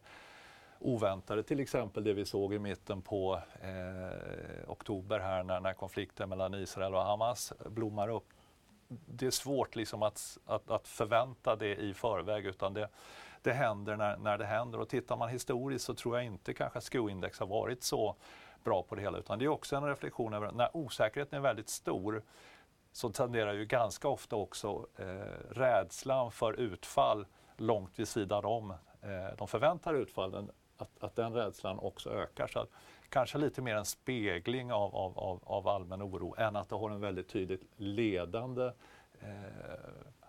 oväntade. Till exempel det vi såg i mitten på eh, oktober här när, när konflikten mellan Israel och Hamas blommar upp. Det är svårt liksom att, att, att förvänta det i förväg utan det, det händer när, när det händer. Och tittar man historiskt så tror jag inte kanske att skoindex har varit så bra på det hela utan det är också en reflektion över när osäkerheten är väldigt stor så tenderar ju ganska ofta också eh, rädslan för utfall långt vid sidan om eh, de förväntade utfallen, att, att den rädslan också ökar. Så att, kanske lite mer en spegling av, av, av, av allmän oro än att det har en väldigt tydligt ledande eh,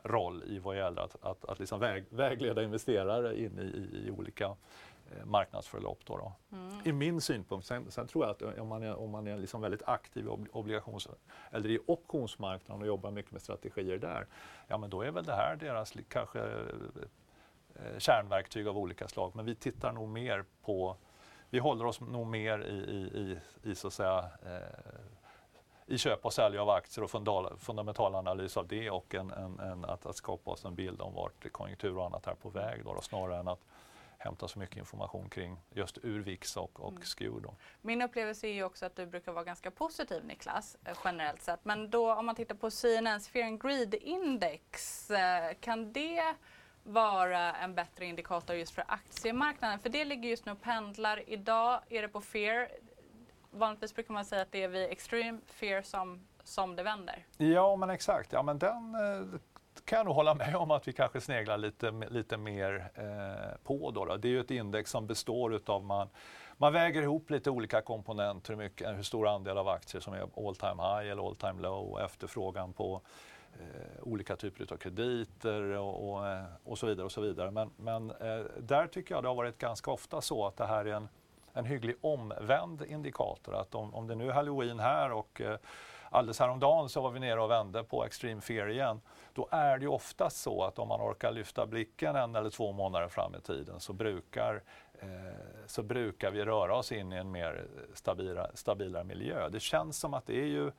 roll i vad gäller att, att, att liksom väg, vägleda investerare in i, i, i olika Eh, marknadsförlopp. Då, då. Mm. I min synpunkt. Sen, sen, tror jag att om man är, om man är liksom väldigt aktiv i obligations eller i optionsmarknaden och jobbar mycket med strategier där, ja men då är väl det här deras kanske eh, kärnverktyg av olika slag. Men vi tittar nog mer på, vi håller oss nog mer i, i, i, i så att säga eh, i köp och sälj av aktier och fundamental analys av det och en, en, en, att, att skapa oss en bild om vart konjunktur och annat är på väg då, då snarare än att hämta så mycket information kring just ur VIX och, och mm. Då. Min upplevelse är ju också att du brukar vara ganska positiv Niklas, eh, generellt sett. Men då om man tittar på CNNs Fear and Greed Index, eh, kan det vara en bättre indikator just för aktiemarknaden? För det ligger just nu och pendlar. Idag är det på Fear. Vanligtvis brukar man säga att det är vid Extreme Fear som, som det vänder. Ja men exakt, ja men den eh, kan jag nog hålla med om att vi kanske sneglar lite, lite mer eh, på. Då, då, Det är ju ett index som består utav man, man väger ihop lite olika komponenter, hur, mycket, hur stor andel av aktier som är all time high eller all time low, efterfrågan på eh, olika typer av krediter och, och, eh, och, så vidare. och så vidare. Men, men eh, där tycker jag det har varit ganska ofta så att det här är en, en hygglig omvänd indikator. Att om, om det nu är halloween här och eh, alldeles häromdagen så var vi nere och vände på Extreme Fear igen då är det ju oftast så att om man orkar lyfta blicken en eller två månader fram i tiden så brukar, eh, så brukar vi röra oss in i en mer stabila, stabilare miljö. Det känns som att det är ju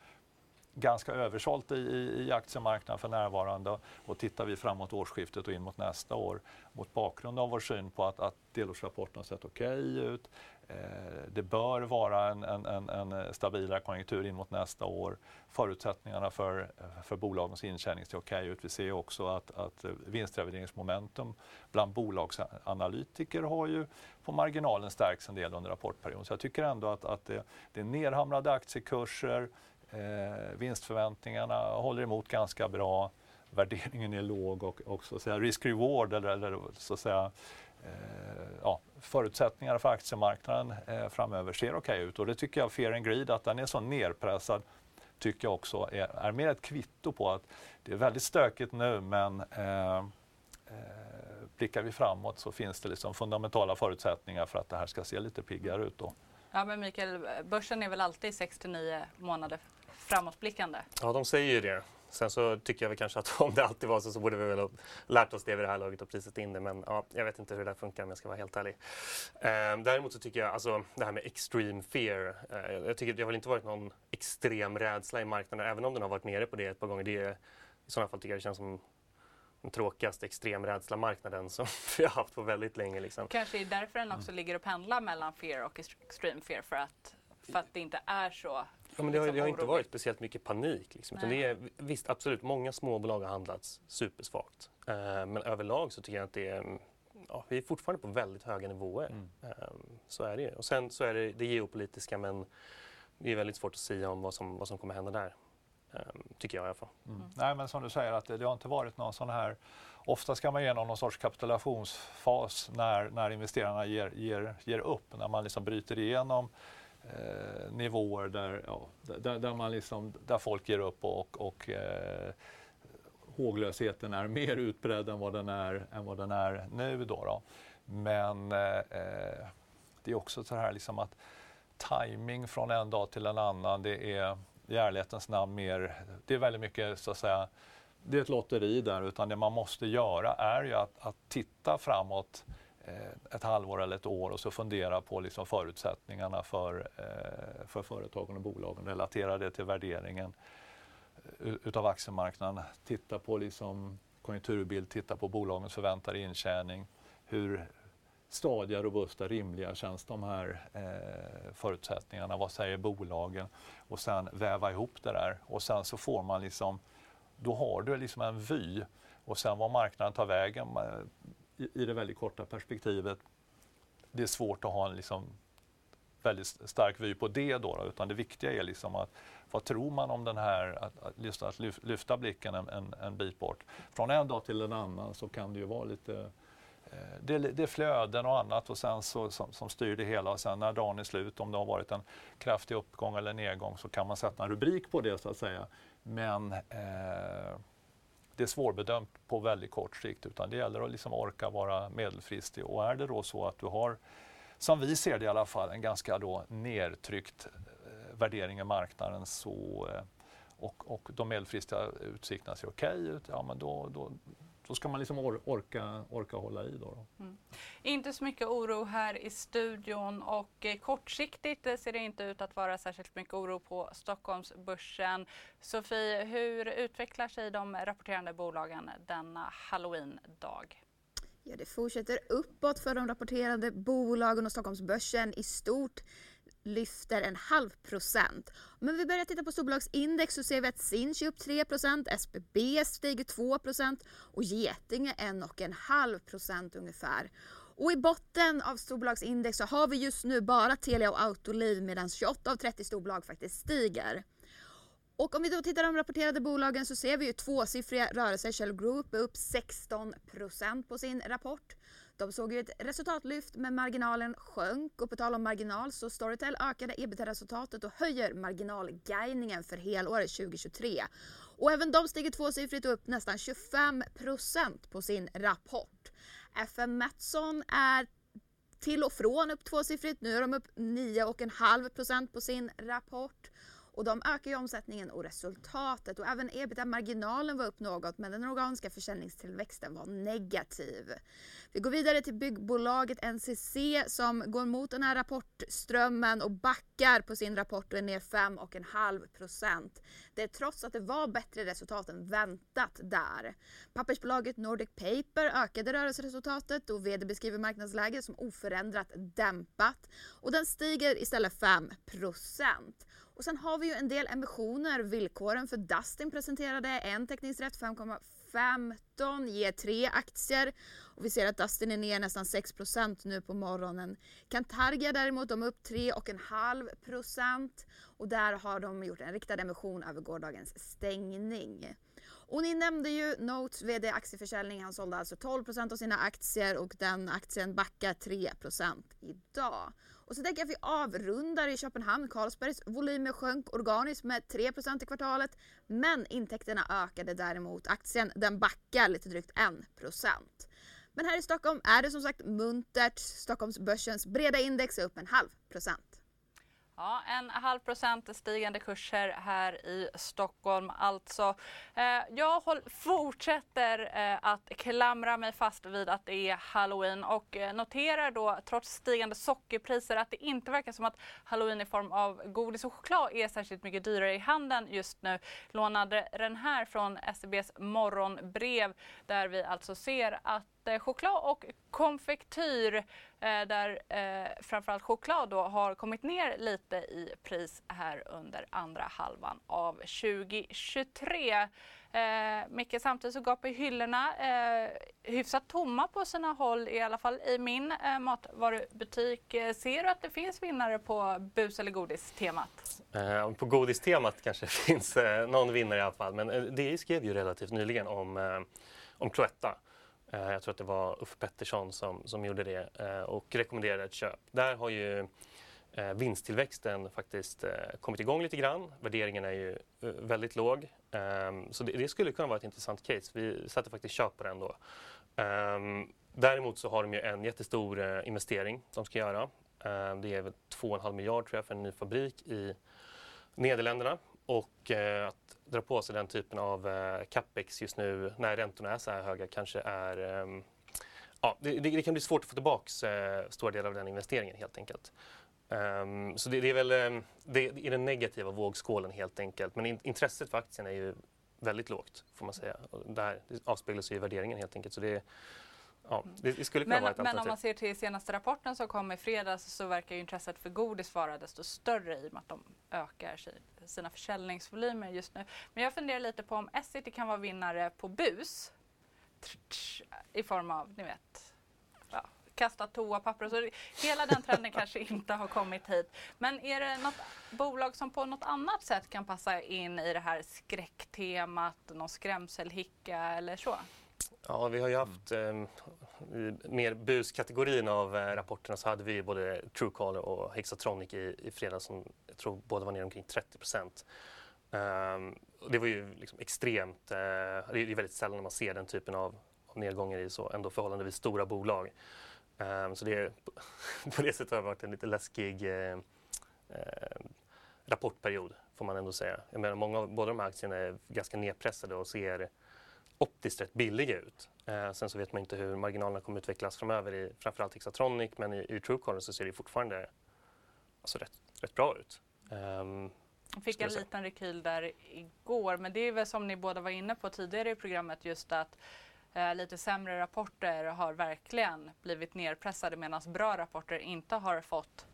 ganska översålt i, i, i aktiemarknaden för närvarande och tittar vi framåt årsskiftet och in mot nästa år mot bakgrund av vår syn på att, att delårsrapporten har sett okej okay ut, Eh, det bör vara en, en, en, en, stabilare konjunktur in mot nästa år. Förutsättningarna för, för bolagens intjäning ser okej ut. Vi ser också att, att vinstrevideringsmomentum bland bolagsanalytiker har ju på marginalen stärkts en del under rapportperioden. Så jag tycker ändå att, att det, det är nerhamrade aktiekurser, eh, vinstförväntningarna håller emot ganska bra, värderingen är låg och, och så att säga risk-reward eller, eller så att säga Eh, ja, förutsättningarna för aktiemarknaden eh, framöver ser okej okay ut och det tycker jag Fear and Greed, att den är så nerpressad tycker jag också är, är mer ett kvitto på att det är väldigt stökigt nu men eh, eh, blickar vi framåt så finns det liksom fundamentala förutsättningar för att det här ska se lite piggare ut. Då. Ja men Mikael, börsen är väl alltid 6 9 månader framåtblickande? Ja, de säger ju det. Sen så tycker jag väl kanske att [laughs] om det alltid var så så borde vi väl ha lärt oss det vid det här laget och prisat in det. Men ja, jag vet inte hur det där funkar om jag ska vara helt ärlig. Eh, däremot så tycker jag alltså det här med extreme fear. Eh, jag tycker det har väl inte varit någon extrem rädsla i marknaden även om den har varit nere på det ett par gånger. Det, I sådana fall tycker jag det känns som den tråkigaste extremrädsla-marknaden som [laughs] vi har haft på väldigt länge. Liksom. Kanske är därför den också ligger och pendlar mellan fear och extreme fear för att, för att det inte är så Ja, men det har, det har inte varit speciellt mycket panik. Liksom. det är, visst, absolut, många småbolag har handlats supersvagt. Uh, men överlag så tycker jag att det är, ja, vi är fortfarande på väldigt höga nivåer. Mm. Uh, så är det Och sen så är det det geopolitiska men det är väldigt svårt att säga om vad som, vad som kommer hända där. Uh, tycker jag i alla fall. Mm. Mm. Nej men som du säger att det, det har inte varit någon sån här Ofta ska man igenom någon sorts kapitulationsfas när, när investerarna ger, ger, ger upp, när man liksom bryter igenom eh, nivåer där, ja, där, där, man liksom, där folk ger upp och, och eh, håglösheten är mer utbredd än vad den är, än vad den är nu. Då, då. Men eh, eh, det är också så här liksom att timing från en dag till en annan, det är i ärlighetens namn mer, det är väldigt mycket så att säga, det är ett lotteri där, utan det man måste göra är ju att, att titta framåt Eh, ett halvår eller ett år och så fundera på liksom förutsättningarna för, eh, för företagen och bolagen, relatera det till värderingen. Eh, utav aktiemarknaden. Titta på liksom konjunkturbild, titta på bolagens förväntade intjäning. Hur stadiga, robusta, rimliga känns de här förutsättningarna? Vad säger bolagen? Och sen väva ihop det där och sen så får man liksom, då har du liksom en vy och sen var marknaden tar vägen i, i det väldigt korta perspektivet. Det är svårt att ha en liksom väldigt stark vy på det då, då, utan det viktiga är liksom att vad tror man om den här, att, att, att lyfta blicken en, en, en bit bort. Från en dag till en annan så kan det ju vara lite eh, det, det är flöden och annat och sen så, som, som, styr det hela. Och sen när dagen är slut, om det har varit en kraftig uppgång eller nedgång så kan man sätta en rubrik på det så att säga. Men eh, det är svårbedömt på väldigt kort sikt utan det gäller att liksom orka vara medelfristig. Och är det då så att du har, som vi ser det i alla fall, en ganska då nedtryckt eh, värdering i marknaden så, eh, och, och de medelfristiga utsikterna ser okej okay ut, ja men då, då, då ska man liksom or orka, orka hålla i. Då, då. Mm. Inte så mycket oro här i studion och eh, kortsiktigt ser det inte ut att vara särskilt mycket oro på Stockholmsbörsen. Sofie, hur utvecklar sig de rapporterande bolagen denna halloween-dag? Ja, det fortsätter uppåt för de rapporterande bolagen och Stockholmsbörsen i stort lyfter en halv procent. Men vi börjar titta på storbolagsindex så ser vi att Sinch är upp 3 procent, SBB stiger 2 och Getinge 1,5 procent ungefär. Och i botten av storbolagsindex så har vi just nu bara Telia och Autoliv medan 28 av 30 storbolag faktiskt stiger. Och om vi då tittar på de rapporterade bolagen så ser vi ju tvåsiffriga rörelser. Shell Group är upp 16 procent på sin rapport. De såg ju ett resultatlyft men marginalen sjönk och på tal om marginal så Storytel ökade ebitda-resultatet och höjer marginalguidningen för helåret 2023. Och även de stiger tvåsiffrigt upp nästan 25 procent på sin rapport. FM Mattsson är till och från upp tvåsiffrigt. Nu är de upp 9,5 procent på sin rapport. Och de ökar ju omsättningen och resultatet och även ebitda-marginalen var upp något men den organiska försäljningstillväxten var negativ. Vi går vidare till byggbolaget NCC som går mot den här rapportströmmen och backar på sin rapport och är ner 5,5 procent. Det är trots att det var bättre resultat än väntat där. Pappersbolaget Nordic Paper ökade rörelseresultatet och vd beskriver marknadsläget som oförändrat dämpat och den stiger istället 5 procent. Och sen har vi ju en del emissioner. Villkoren för Dustin presenterade en teckningsrätt 5,15 ger tre aktier. Och vi ser att Dustin är ner nästan 6% nu på morgonen. Cantargia däremot, de är upp 3,5 och där har de gjort en riktad emission över gårdagens stängning. Och ni nämnde ju Notes VD aktieförsäljning. Han sålde alltså 12% av sina aktier och den aktien backar 3% idag. Och så tänker jag att vi avrundar i Köpenhamn. Carlsbergs volymer sjönk organiskt med 3% i kvartalet. Men intäkterna ökade däremot. Aktien den backar lite drygt 1% Men här i Stockholm är det som sagt muntert. Stockholmsbörsens breda index är upp en halv procent. Ja, en halv procent stigande kurser här i Stockholm alltså. Eh, jag håll, fortsätter eh, att klamra mig fast vid att det är halloween och eh, noterar då trots stigande sockerpriser att det inte verkar som att halloween i form av godis och choklad är särskilt mycket dyrare i handeln just nu. Lånade den här från SEBs morgonbrev där vi alltså ser att choklad och konfektyr eh, där eh, framförallt choklad då har kommit ner lite i pris här under andra halvan av 2023. Eh, Micke, samtidigt så gapar hyllorna eh, hyfsat tomma på sina håll, i alla fall i min eh, matvarubutik. Eh, ser du att det finns vinnare på bus eller godistemat? Eh, på godistemat kanske det [laughs] finns eh, någon vinnare i alla fall, men eh, DI skrev ju relativt nyligen om, eh, om Cloetta Eh, jag tror att det var Uffe Pettersson som, som gjorde det eh, och rekommenderade ett köp. Där har ju eh, vinsttillväxten faktiskt kommit igång lite grann. Värderingen är ju väldigt låg. Ehm, så det, skulle kunna vara ett intressant case. Vi satte faktiskt köp på den då. Ehm, däremot så har de ju en jättestor investering de ska göra. Ehm, det är 2,5 miljard tror jag för en ny fabrik i Nederländerna och eh, att dra på sig den typen av eh, capex just nu när räntorna är så här höga kanske är eh, Ja, det, det, kan bli svårt att få tillbaka eh, stora delar av den investeringen helt enkelt. Um, så det, det, är väl um, det är den negativa vågskålen helt enkelt. Men in, intresset för aktien är ju väldigt lågt får man säga. Och där avspeglas ju i värderingen helt enkelt. Så det, ja, det, det skulle kunna men, vara ett Men om man ser till senaste rapporten som kom i fredags så verkar ju intresset för godis vara desto större i och med att de ökar sina försäljningsvolymer just nu. Men jag funderar lite på om Essity kan vara vinnare på bus i form av, ni vet, kastat toapapper. Så hela den trenden [laughs] kanske inte har kommit hit. Men är det något bolag som på något annat sätt kan passa in i det här skräcktemat, någon skrämselhicka eller så? Ja, vi har ju haft eh, i mer buskategorin av eh, rapporterna så hade vi både Truecaller och Hexatronic i, i fredags som jag tror båda var ner omkring 30 procent. Um, det var ju liksom extremt, eh, det är väldigt sällan man ser den typen av, av nedgångar i så ändå förhållandevis stora bolag. Um, så det, [laughs] på det sättet har det varit en lite läskig eh, eh, rapportperiod får man ändå säga. Jag menar, många av båda de här aktierna är ganska nedpressade och ser optiskt rätt billiga ut. Eh, sen så vet man inte hur marginalerna kommer utvecklas framöver i framförallt Hexatronic men i, i Truecaller så ser det fortfarande alltså, rätt, rätt bra ut. Um, jag fick en liten rekyl där igår men det är väl som ni båda var inne på tidigare i programmet just att eh, lite sämre rapporter har verkligen blivit nerpressade medan bra rapporter inte har fått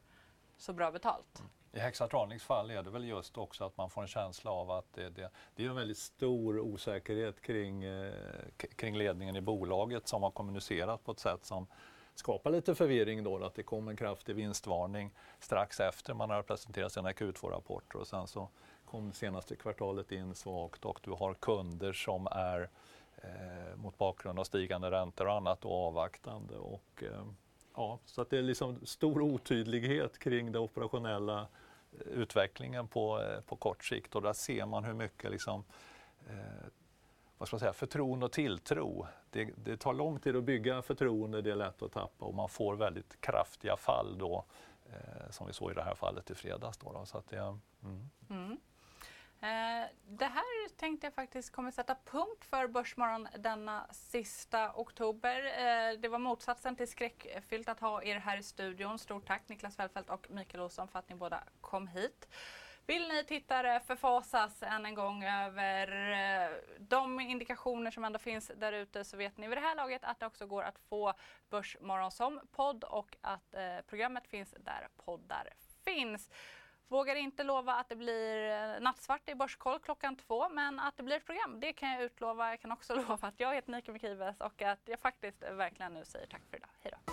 så bra betalt. I Hexatronics fall är det väl just också att man får en känsla av att det, det, det är en väldigt stor osäkerhet kring, eh, kring ledningen i bolaget som har kommunicerat på ett sätt som skapar lite förvirring då, att det kom en kraftig vinstvarning strax efter man har presenterat sina Q2-rapporter och sen så kom senaste kvartalet in svagt och du har kunder som är eh, mot bakgrund av stigande räntor och annat och avvaktande. Och, eh, ja, så att det är liksom stor otydlighet kring det operationella eh, utvecklingen på, eh, på kort sikt och där ser man hur mycket liksom, eh, vad ska man säga, förtroende och tilltro. Det, det, tar lång tid att bygga förtroende, det är lätt att tappa och man får väldigt kraftiga fall då, eh, som vi såg i det här fallet i fredags. Då, då så att det, mm. Mm. Eh, det här tänkte jag faktiskt kommer sätta punkt för Börsmorgon denna sista oktober. Eh, det var motsatsen till skräckfyllt att ha er här i studion. Stort tack Niklas Fällfelt och Mikael Olsson för att ni båda kom hit. Vill ni tittare förfasas än en gång över eh, de indikationer som ändå finns där ute så vet ni vid det här laget att det också går att få Börsmorgon som podd och att eh, programmet finns där poddar finns. Vågar inte lova att det blir eh, nattsvart i Börskoll klockan två, men att det blir ett program, det kan jag utlova. Jag kan också [laughs] lova att jag heter Nika Mikives och att jag faktiskt verkligen nu säger tack för idag. Hej då!